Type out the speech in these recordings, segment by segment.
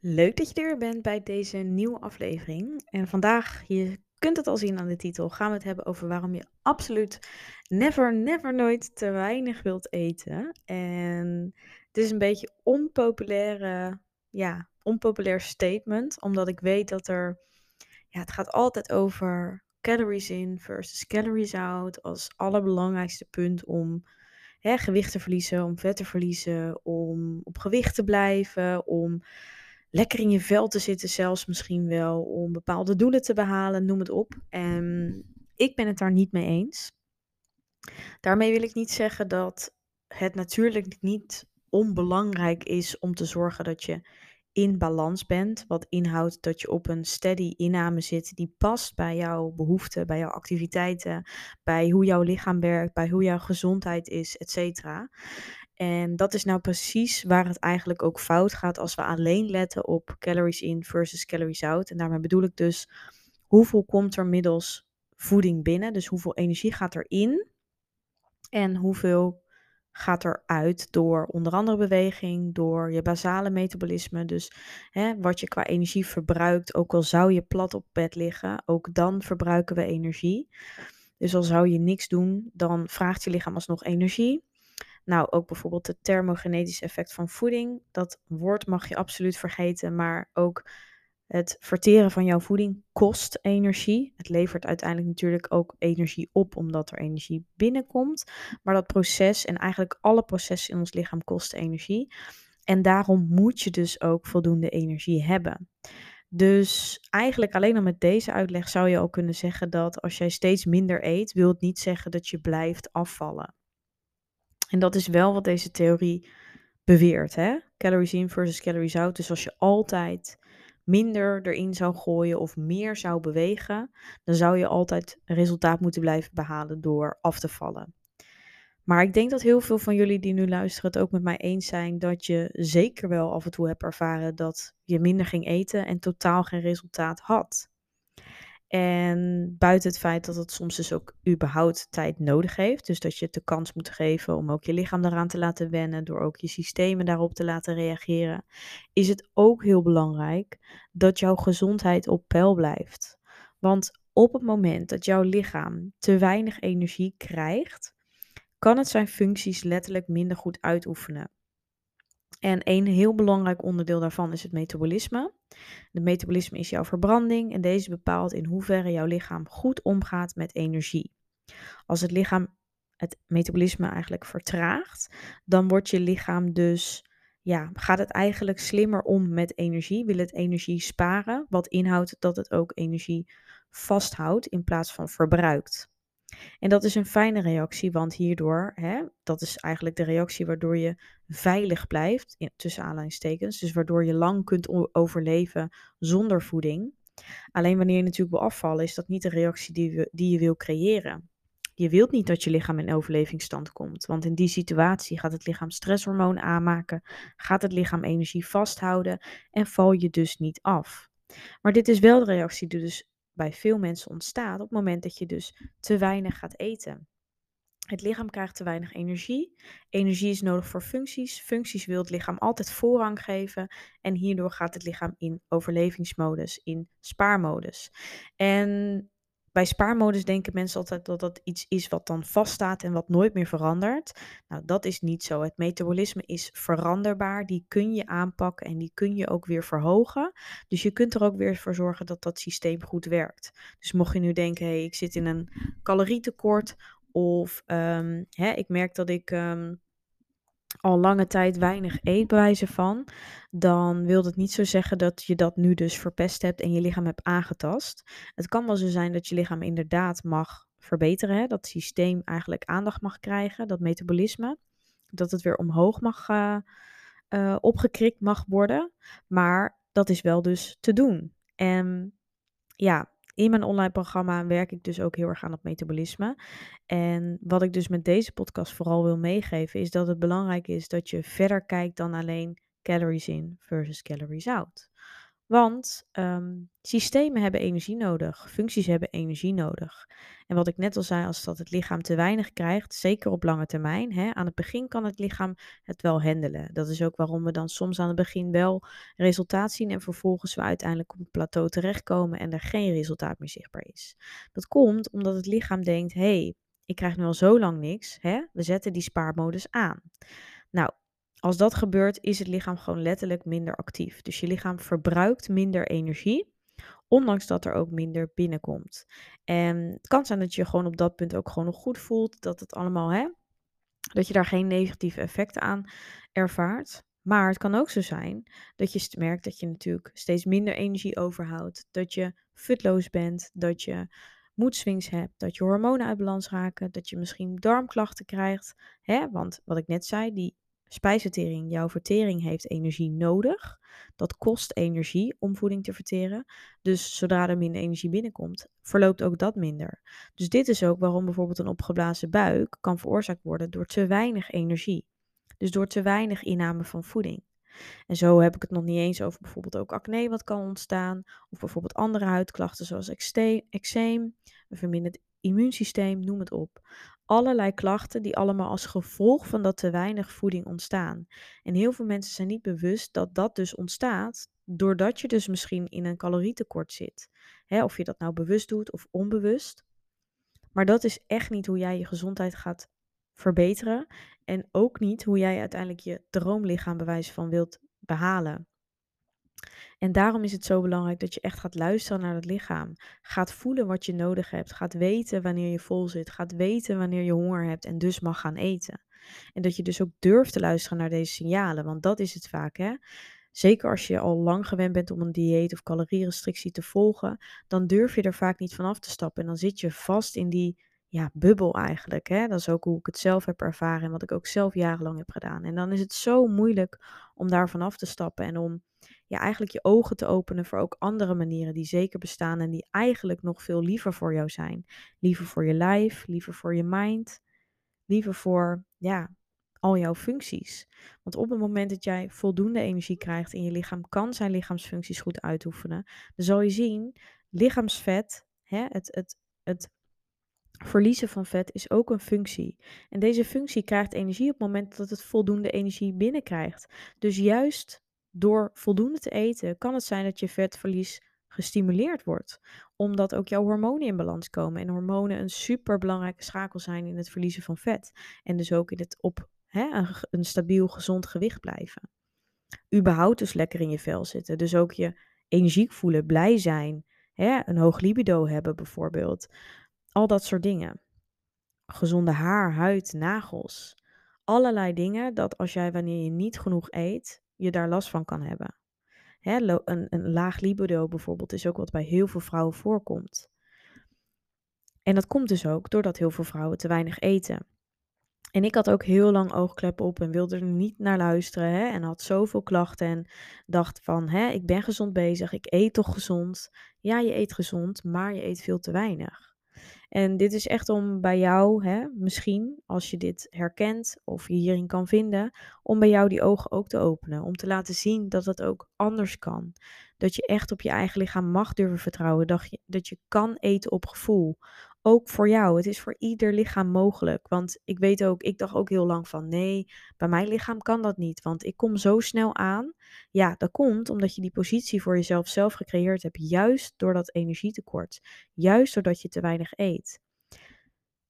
Leuk dat je er bent bij deze nieuwe aflevering. En vandaag, je kunt het al zien aan de titel, gaan we het hebben over waarom je absoluut never, never, nooit te weinig wilt eten. En het is een beetje onpopulaire, ja, onpopulair statement, omdat ik weet dat er, ja, het gaat altijd over calories in versus calories out als allerbelangrijkste punt om hè, gewicht te verliezen, om vet te verliezen, om op gewicht te blijven, om lekker in je vel te zitten, zelfs misschien wel om bepaalde doelen te behalen, noem het op. En ik ben het daar niet mee eens. Daarmee wil ik niet zeggen dat het natuurlijk niet onbelangrijk is om te zorgen dat je in balans bent. Wat inhoudt dat je op een steady inname zit die past bij jouw behoeften, bij jouw activiteiten, bij hoe jouw lichaam werkt, bij hoe jouw gezondheid is, etc. En dat is nou precies waar het eigenlijk ook fout gaat als we alleen letten op calories in versus calories out. En daarmee bedoel ik dus hoeveel komt er middels voeding binnen, dus hoeveel energie gaat er in en hoeveel gaat eruit door onder andere beweging, door je basale metabolisme. Dus hè, wat je qua energie verbruikt, ook al zou je plat op bed liggen, ook dan verbruiken we energie. Dus al zou je niks doen, dan vraagt je lichaam alsnog energie. Nou, ook bijvoorbeeld het thermogenetische effect van voeding. Dat woord mag je absoluut vergeten, maar ook het verteren van jouw voeding kost energie. Het levert uiteindelijk natuurlijk ook energie op, omdat er energie binnenkomt. Maar dat proces en eigenlijk alle processen in ons lichaam kosten energie. En daarom moet je dus ook voldoende energie hebben. Dus eigenlijk alleen al met deze uitleg zou je al kunnen zeggen dat als jij steeds minder eet, wil het niet zeggen dat je blijft afvallen. En dat is wel wat deze theorie beweert, hè? Calories in versus calories out. Dus als je altijd minder erin zou gooien of meer zou bewegen, dan zou je altijd een resultaat moeten blijven behalen door af te vallen. Maar ik denk dat heel veel van jullie die nu luisteren het ook met mij eens zijn dat je zeker wel af en toe hebt ervaren dat je minder ging eten en totaal geen resultaat had. En buiten het feit dat het soms dus ook überhaupt tijd nodig heeft. Dus dat je het de kans moet geven om ook je lichaam daaraan te laten wennen. Door ook je systemen daarop te laten reageren. Is het ook heel belangrijk dat jouw gezondheid op peil blijft. Want op het moment dat jouw lichaam te weinig energie krijgt, kan het zijn functies letterlijk minder goed uitoefenen. En een heel belangrijk onderdeel daarvan is het metabolisme. De metabolisme is jouw verbranding en deze bepaalt in hoeverre jouw lichaam goed omgaat met energie. Als het lichaam het metabolisme eigenlijk vertraagt, dan wordt je lichaam dus, ja, gaat het eigenlijk slimmer om met energie, wil het energie sparen, wat inhoudt dat het ook energie vasthoudt in plaats van verbruikt. En dat is een fijne reactie, want hierdoor, hè, dat is eigenlijk de reactie waardoor je veilig blijft, tussen aanleidingstekens. Dus waardoor je lang kunt overleven zonder voeding. Alleen wanneer je natuurlijk wil afvallen, is dat niet de reactie die, die je wil creëren. Je wilt niet dat je lichaam in overlevingsstand komt, want in die situatie gaat het lichaam stresshormoon aanmaken, gaat het lichaam energie vasthouden en val je dus niet af. Maar dit is wel de reactie die dus bij veel mensen ontstaat op het moment dat je dus te weinig gaat eten. Het lichaam krijgt te weinig energie. Energie is nodig voor functies. Functies wil het lichaam altijd voorrang geven. En hierdoor gaat het lichaam in overlevingsmodus, in spaarmodus. En bij spaarmodus denken mensen altijd dat dat iets is wat dan vaststaat en wat nooit meer verandert. Nou, dat is niet zo. Het metabolisme is veranderbaar. Die kun je aanpakken en die kun je ook weer verhogen. Dus je kunt er ook weer voor zorgen dat dat systeem goed werkt. Dus mocht je nu denken, hé, hey, ik zit in een calorietekort of um, hè, ik merk dat ik um, al lange tijd weinig eet bij wijze van, dan wil dat niet zo zeggen dat je dat nu dus verpest hebt en je lichaam hebt aangetast. Het kan wel zo zijn dat je lichaam inderdaad mag verbeteren, hè? dat systeem eigenlijk aandacht mag krijgen, dat metabolisme, dat het weer omhoog mag, uh, opgekrikt mag worden, maar dat is wel dus te doen. En ja, in mijn online programma werk ik dus ook heel erg aan het metabolisme. En wat ik dus met deze podcast vooral wil meegeven, is dat het belangrijk is dat je verder kijkt dan alleen calories in versus calories out. Want ehm, systemen hebben energie nodig, functies hebben energie nodig. En wat ik net al zei, als dat het lichaam te weinig krijgt, zeker op lange termijn, hè, aan het begin kan het lichaam het wel handelen. Dat is ook waarom we dan soms aan het begin wel resultaat zien en vervolgens we uiteindelijk op het plateau terechtkomen en er geen resultaat meer zichtbaar is. Dat komt omdat het lichaam denkt, hé, hey, ik krijg nu al zo lang niks, hè? we zetten die spaarmodus aan. Nou, als dat gebeurt, is het lichaam gewoon letterlijk minder actief. Dus je lichaam verbruikt minder energie, ondanks dat er ook minder binnenkomt. En het kan zijn dat je gewoon op dat punt ook gewoon nog goed voelt, dat het allemaal, hè, dat je daar geen negatieve effecten aan ervaart. Maar het kan ook zo zijn dat je merkt dat je natuurlijk steeds minder energie overhoudt, dat je futloos bent, dat je moedswings hebt, dat je hormonen uit balans raken, dat je misschien darmklachten krijgt. Hè? Want wat ik net zei, die spijsvertering, jouw vertering heeft energie nodig. Dat kost energie om voeding te verteren. Dus zodra er minder energie binnenkomt, verloopt ook dat minder. Dus dit is ook waarom bijvoorbeeld een opgeblazen buik kan veroorzaakt worden door te weinig energie. Dus door te weinig inname van voeding. En zo heb ik het nog niet eens over bijvoorbeeld ook acne wat kan ontstaan. Of bijvoorbeeld andere huidklachten zoals eczeem, een verminderd immuunsysteem, noem het op allerlei klachten die allemaal als gevolg van dat te weinig voeding ontstaan. En heel veel mensen zijn niet bewust dat dat dus ontstaat doordat je dus misschien in een calorietekort zit. Hè, of je dat nou bewust doet of onbewust. Maar dat is echt niet hoe jij je gezondheid gaat verbeteren. En ook niet hoe jij uiteindelijk je droomlichaam bewijs van wilt behalen. En daarom is het zo belangrijk dat je echt gaat luisteren naar het lichaam. Gaat voelen wat je nodig hebt. Gaat weten wanneer je vol zit. Gaat weten wanneer je honger hebt en dus mag gaan eten. En dat je dus ook durft te luisteren naar deze signalen. Want dat is het vaak, hè. Zeker als je al lang gewend bent om een dieet of calorierestrictie te volgen, dan durf je er vaak niet van af te stappen. En dan zit je vast in die ja, bubbel eigenlijk. Hè? Dat is ook hoe ik het zelf heb ervaren en wat ik ook zelf jarenlang heb gedaan. En dan is het zo moeilijk om daarvan af te stappen en om ja, eigenlijk je ogen te openen voor ook andere manieren die zeker bestaan en die eigenlijk nog veel liever voor jou zijn. Liever voor je lijf, liever voor je mind, liever voor ja, al jouw functies. Want op het moment dat jij voldoende energie krijgt en je lichaam kan zijn lichaamsfuncties goed uitoefenen, dan zal je zien, lichaamsvet, hè, het, het, het verliezen van vet is ook een functie. En deze functie krijgt energie op het moment dat het voldoende energie binnenkrijgt. Dus juist door voldoende te eten kan het zijn dat je vetverlies gestimuleerd wordt. Omdat ook jouw hormonen in balans komen. En hormonen een super belangrijke schakel zijn in het verliezen van vet. En dus ook in het op hè, een, een stabiel, gezond gewicht blijven. Überhaupt dus lekker in je vel zitten. Dus ook je energiek voelen, blij zijn. Hè, een hoog libido hebben bijvoorbeeld. Al dat soort dingen. Gezonde haar, huid, nagels. Allerlei dingen dat als jij wanneer je niet genoeg eet, je daar last van kan hebben. Hè, een, een laag libido bijvoorbeeld is ook wat bij heel veel vrouwen voorkomt. En dat komt dus ook doordat heel veel vrouwen te weinig eten. En ik had ook heel lang oogkleppen op en wilde er niet naar luisteren. Hè, en had zoveel klachten en dacht van, hè, ik ben gezond bezig, ik eet toch gezond. Ja, je eet gezond, maar je eet veel te weinig. En dit is echt om bij jou, hè, misschien als je dit herkent of je hierin kan vinden, om bij jou die ogen ook te openen. Om te laten zien dat het ook anders kan. Dat je echt op je eigen lichaam mag durven vertrouwen. Dat je, dat je kan eten op gevoel ook voor jou. Het is voor ieder lichaam mogelijk. Want ik weet ook, ik dacht ook heel lang van nee, bij mijn lichaam kan dat niet. Want ik kom zo snel aan. Ja, dat komt omdat je die positie voor jezelf zelf gecreëerd hebt. Juist door dat energietekort. Juist doordat je te weinig eet.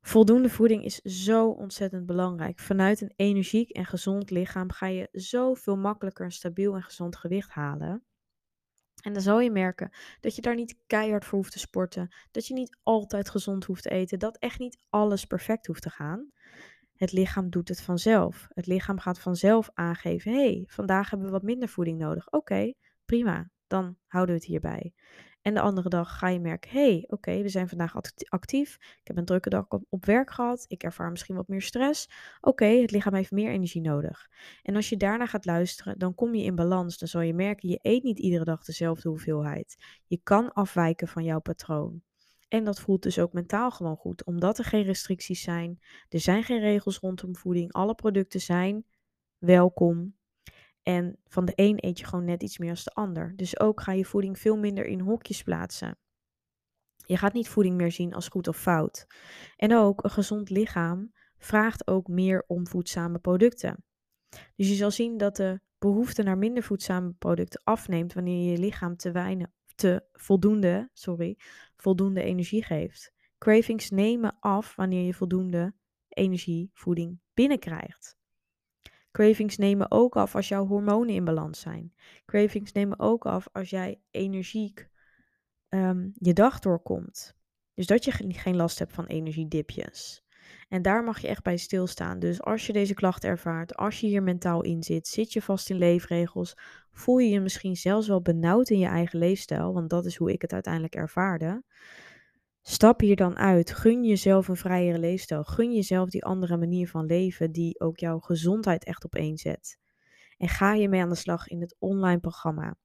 Voldoende voeding is zo ontzettend belangrijk. Vanuit een energiek en gezond lichaam ga je zoveel makkelijker een stabiel en gezond gewicht halen. En dan zal je merken dat je daar niet keihard voor hoeft te sporten. Dat je niet altijd gezond hoeft te eten. Dat echt niet alles perfect hoeft te gaan. Het lichaam doet het vanzelf. Het lichaam gaat vanzelf aangeven: hé, hey, vandaag hebben we wat minder voeding nodig. Oké, prima. Dan houden we het hierbij. En de andere dag ga je merken, hey, oké, we zijn vandaag actief. Ik heb een drukke dag op, werk gehad. Ik ervaar misschien wat meer stress. Oké, het lichaam heeft meer energie nodig. En als je daarna gaat luisteren, dan kom je in balans. Dan zal je merken, je eet niet iedere dag dezelfde hoeveelheid. Je kan afwijken van jouw patroon. En dat voelt dus ook mentaal gewoon goed, omdat er geen restricties zijn. Er zijn geen regels rondom voeding. Alle producten zijn welkom. En van de een eet je gewoon net iets meer als de ander. Dus ook ga je voeding veel minder in hokjes plaatsen. Je gaat niet voeding meer zien als goed of fout. En ook een gezond lichaam vraagt ook meer om voedzame producten. Dus je zal zien dat de behoefte naar minder voedzame producten afneemt wanneer je lichaam te weinig, te voldoende, sorry, voldoende energie geeft. Cravings nemen af wanneer je voldoende energie, voeding binnenkrijgt. Cravings nemen ook af als jouw hormonen in balans zijn. Cravings nemen ook af als jij energiek Ehm, je dag doorkomt. Dus dat je geen last hebt van energiedipjes. En daar mag je echt bij stilstaan. Dus als je deze klachten ervaart, als je hier mentaal in zit, zit je vast in leefregels, voel je je misschien zelfs wel benauwd in je eigen leefstijl, want dat is hoe ik het uiteindelijk ervaarde. Stap hier dan uit. Gun jezelf een vrijere leefstijl. Gun jezelf die andere manier van leven die ook jouw gezondheid echt op één zet. En ga je mee aan de slag in het online programma.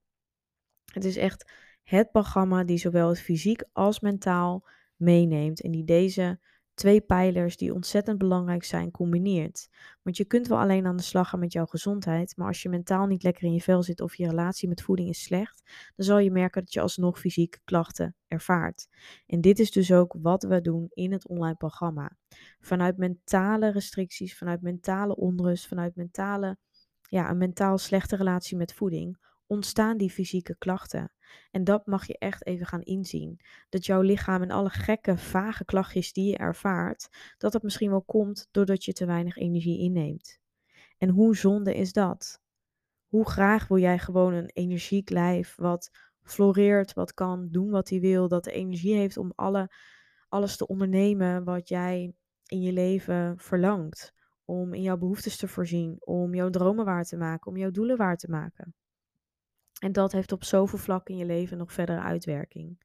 Het is echt het programma die zowel het fysiek als mentaal meeneemt en die deze twee pijlers die ontzettend belangrijk zijn combineert. Want je kunt wel alleen aan de slag gaan met jouw gezondheid, maar als je mentaal niet lekker in je vel zit of je relatie met voeding is slecht, dan zal je merken dat je alsnog fysieke klachten ervaart. En dit is dus ook wat we doen in het online programma. Vanuit mentale restricties, vanuit mentale onrust, vanuit mentale, ja, een mentaal slechte relatie met voeding, ontstaan die fysieke klachten. En dat mag je echt even gaan inzien. Dat jouw lichaam en alle gekke, vage klachtjes die je ervaart, dat het misschien wel komt doordat je te weinig energie inneemt. En hoe zonde is dat? Hoe graag wil jij gewoon een energiek lijf wat floreert, wat kan doen wat hij wil, dat de energie heeft om alle, alles te ondernemen wat jij in je leven verlangt. Om in jouw behoeftes te voorzien, om jouw dromen waar te maken, om jouw doelen waar te maken. En dat heeft op zoveel vlakken in je leven nog verdere uitwerking.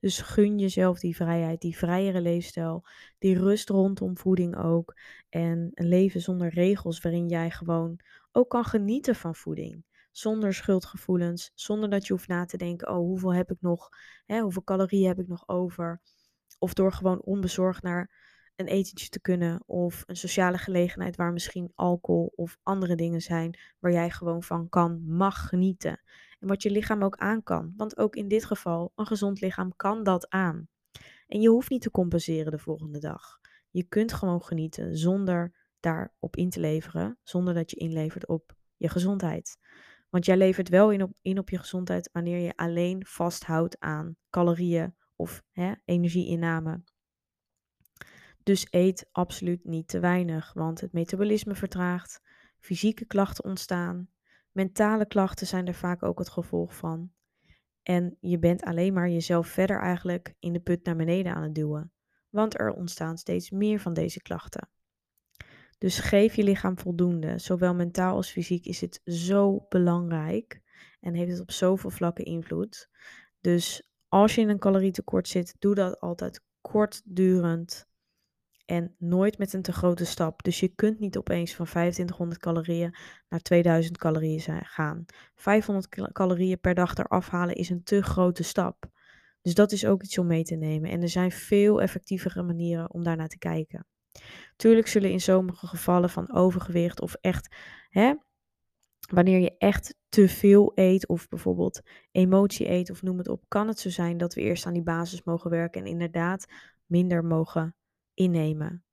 Dus gun jezelf die vrijheid, die vrijere leefstijl, die rust rondom voeding ook. En een leven zonder regels waarin jij gewoon ook kan genieten van voeding. Zonder schuldgevoelens, zonder dat je hoeft na te denken, oh hoeveel heb ik nog, hè, hoeveel calorieën heb ik nog over. Of door gewoon onbezorgd naar een etentje te kunnen of een sociale gelegenheid waar misschien alcohol of andere dingen zijn waar jij gewoon van kan, mag genieten. En wat je lichaam ook aan kan. Want ook in dit geval, een gezond lichaam kan dat aan. En je hoeft niet te compenseren de volgende dag. Je kunt gewoon genieten zonder daarop in te leveren, zonder dat je inlevert op je gezondheid. Want jij levert wel in op, in op je gezondheid wanneer je alleen vasthoudt aan calorieën of hè, energieinname. Dus eet absoluut niet te weinig, want het metabolisme vertraagt, fysieke klachten ontstaan, mentale klachten zijn er vaak ook het gevolg van. En je bent alleen maar jezelf verder eigenlijk in de put naar beneden aan het duwen, want er ontstaan steeds meer van deze klachten. Dus geef je lichaam voldoende, zowel mentaal als fysiek is het zo belangrijk en heeft het op zoveel vlakken invloed. Dus als je in een calorietekort zit, doe dat altijd kortdurend en nooit met een te grote stap. Dus je kunt niet opeens van 2500 calorieën naar 2000 calorieën gaan. 500 calorieën per dag eraf halen is een te grote stap. Dus dat is ook iets om mee te nemen. En er zijn veel effectievere manieren om daarnaar te kijken. Tuurlijk zullen in sommige gevallen van overgewicht of echt, hè, wanneer je echt te veel eet of bijvoorbeeld emotie eet of noem het op, kan het zo zijn dat we eerst aan die basis mogen werken en inderdaad minder mogen innemen.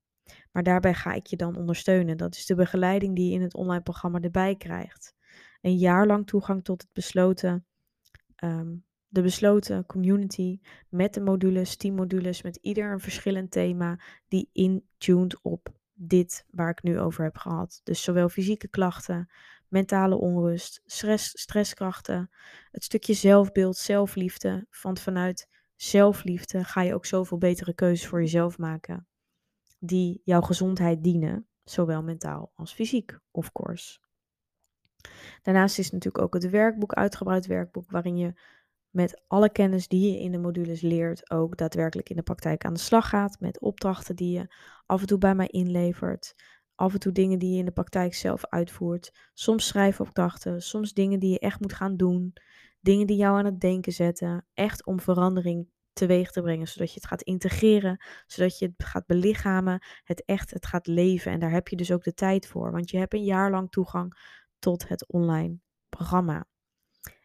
Maar daarbij ga ik je dan ondersteunen. Dat is de begeleiding die je in het online programma erbij krijgt. Een jaar lang toegang tot het besloten, ehm, de besloten community met de modules, modules met ieder een verschillend thema die intuned op dit waar ik nu over heb gehad. Dus zowel fysieke klachten, mentale onrust, stress, stresskrachten, het stukje zelfbeeld, zelfliefde. Want vanuit zelfliefde ga je ook zoveel betere keuzes voor jezelf maken die jouw gezondheid dienen, zowel mentaal als fysiek, of course. Daarnaast is natuurlijk ook het werkboek, uitgebreid werkboek, waarin je met alle kennis die je in de modules leert, ook daadwerkelijk in de praktijk aan de slag gaat. Met opdrachten die je af en toe bij mij inlevert. Af en toe dingen die je in de praktijk zelf uitvoert. Soms schrijfopdrachten, soms dingen die je echt moet gaan doen. Dingen die jou aan het denken zetten. Echt om verandering teweeg te brengen, zodat je het gaat integreren, zodat je het gaat belichamen, het echt, het gaat leven. En daar heb je dus ook de tijd voor, want je hebt een jaar lang toegang tot het online programma.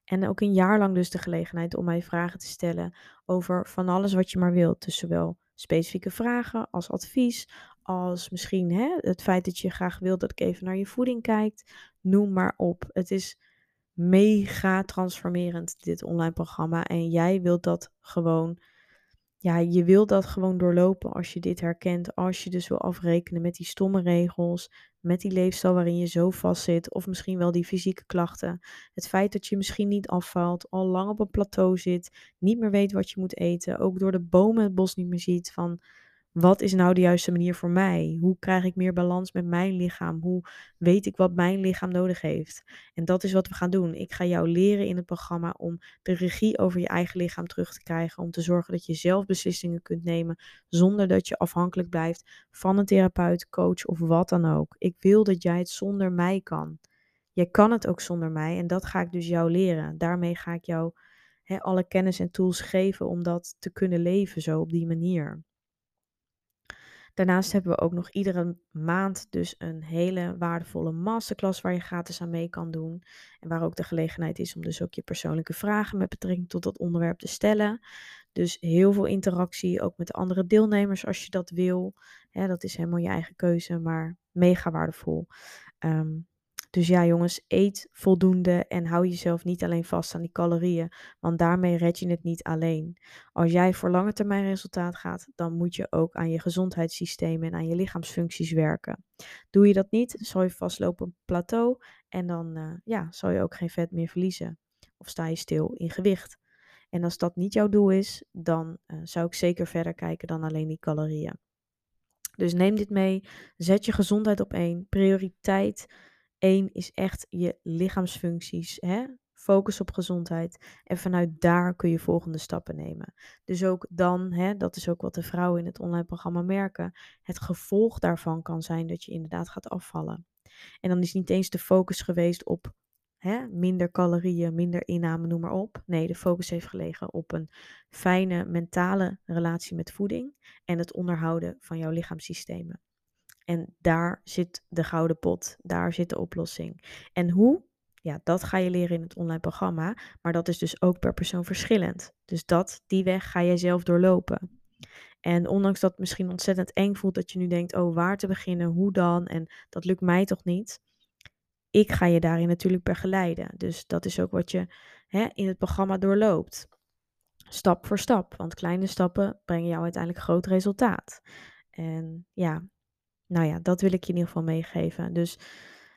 En ook een jaar lang dus de gelegenheid om mij vragen te stellen over van alles wat je maar wilt. Dus zowel specifieke vragen als advies, als misschien hè, het feit dat je graag wilt dat ik even naar je voeding kijkt. Noem maar op. Het is mega transformerend, dit online programma. En jij wilt dat gewoon ja, je wilt dat gewoon doorlopen als je dit herkent. Als je dus wil afrekenen met die stomme regels, met die leefstijl waarin je zo vast zit, of misschien wel die fysieke klachten. Het feit dat je misschien niet afvalt, al lang op een plateau zit, niet meer weet wat je moet eten, ook door de bomen het bos niet meer ziet van wat is nou de juiste manier voor mij? Hoe krijg ik meer balans met mijn lichaam? Hoe weet ik wat mijn lichaam nodig heeft? En dat is wat we gaan doen. Ik ga jou leren in het programma om de regie over je eigen lichaam terug te krijgen. Om te zorgen dat je zelf beslissingen kunt nemen zonder dat je afhankelijk blijft van een therapeut, coach of wat dan ook. Ik wil dat jij het zonder mij kan. Jij kan het ook zonder mij en dat ga ik dus jou leren. Daarmee ga ik jou alle kennis en tools geven om dat te kunnen leven zo op die manier. Daarnaast hebben we ook nog iedere maand dus een hele waardevolle masterclass waar je gratis aan mee kan doen. En waar ook de gelegenheid is om dus ook je persoonlijke vragen met betrekking tot dat onderwerp te stellen. Dus heel veel interactie, ook met de andere deelnemers als je dat wil. dat is helemaal je eigen keuze, maar mega waardevol. Um, dus ja, jongens, eet voldoende en hou jezelf niet alleen vast aan die calorieën, want daarmee red je het niet alleen. Als jij voor lange termijn resultaat gaat, dan moet je ook aan je gezondheidssysteem en aan je lichaamsfuncties werken. Doe je dat niet, zal je vastlopen op een plateau en dan uh, ja, zal je ook geen vet meer verliezen. Of sta je stil in gewicht. En als dat niet jouw doel is, dan uh, zou ik zeker verder kijken dan alleen die calorieën. Dus neem dit mee, zet je gezondheid op één, prioriteit Eén is echt je lichaamsfuncties. Hè? Focus op gezondheid. En vanuit daar kun je volgende stappen nemen. Dus ook dan, hè, dat is ook wat de vrouwen in het online programma merken. Het gevolg daarvan kan zijn dat je inderdaad gaat afvallen. En dan is niet eens de focus geweest op hè, minder calorieën, minder inname, noem maar op. Nee, de focus heeft gelegen op een fijne mentale relatie met voeding en het onderhouden van jouw lichaamssystemen. En daar zit de gouden pot, daar zit de oplossing. En hoe? Ja, dat ga je leren in het online programma, maar dat is dus ook per persoon verschillend. Dus dat, die weg ga jij zelf doorlopen. En ondanks dat het misschien ontzettend eng voelt dat je nu denkt, oh waar te beginnen, hoe dan? En dat lukt mij toch niet? Ik ga je daarin natuurlijk begeleiden. Dus dat is ook wat je hè, in het programma doorloopt. Stap voor stap, want kleine stappen brengen jou uiteindelijk groot resultaat. En ja, nou ja, dat wil ik je in ieder geval meegeven. Dus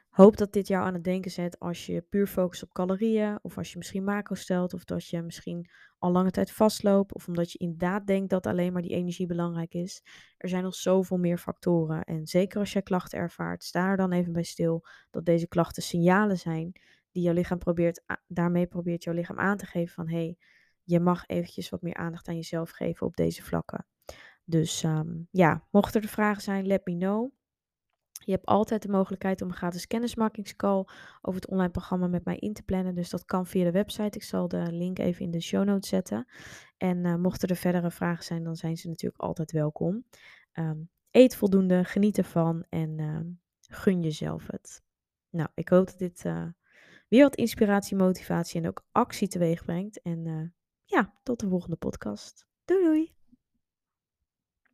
hoop dat dit jou aan het denken zet als je puur focust op calorieën, of als je misschien macro stelt, of dat je misschien al lange tijd vastloopt, of omdat je inderdaad denkt dat alleen maar die energie belangrijk is. Er zijn nog zoveel meer factoren. En zeker als jij klachten ervaart, sta er dan even bij stil dat deze klachten signalen zijn die jouw lichaam probeert, daarmee probeert jouw lichaam aan te geven van hé, hey, je mag eventjes wat meer aandacht aan jezelf geven op deze vlakken. Dus ehm, ja, mochten er vragen zijn, let me know. Je hebt altijd de mogelijkheid om een gratis kennismakingscall over het online programma met mij in te plannen. Dus dat kan via de website. Ik zal de link even in de show notes zetten. En uh, mochten er verdere vragen zijn, dan zijn ze natuurlijk altijd welkom. Ehm, eet voldoende, geniet ervan en ehm, gun jezelf het. Nou, ik hoop dat dit uh, weer wat inspiratie, motivatie en ook actie teweeg brengt. En uh, ja, tot de volgende podcast. Doei doei!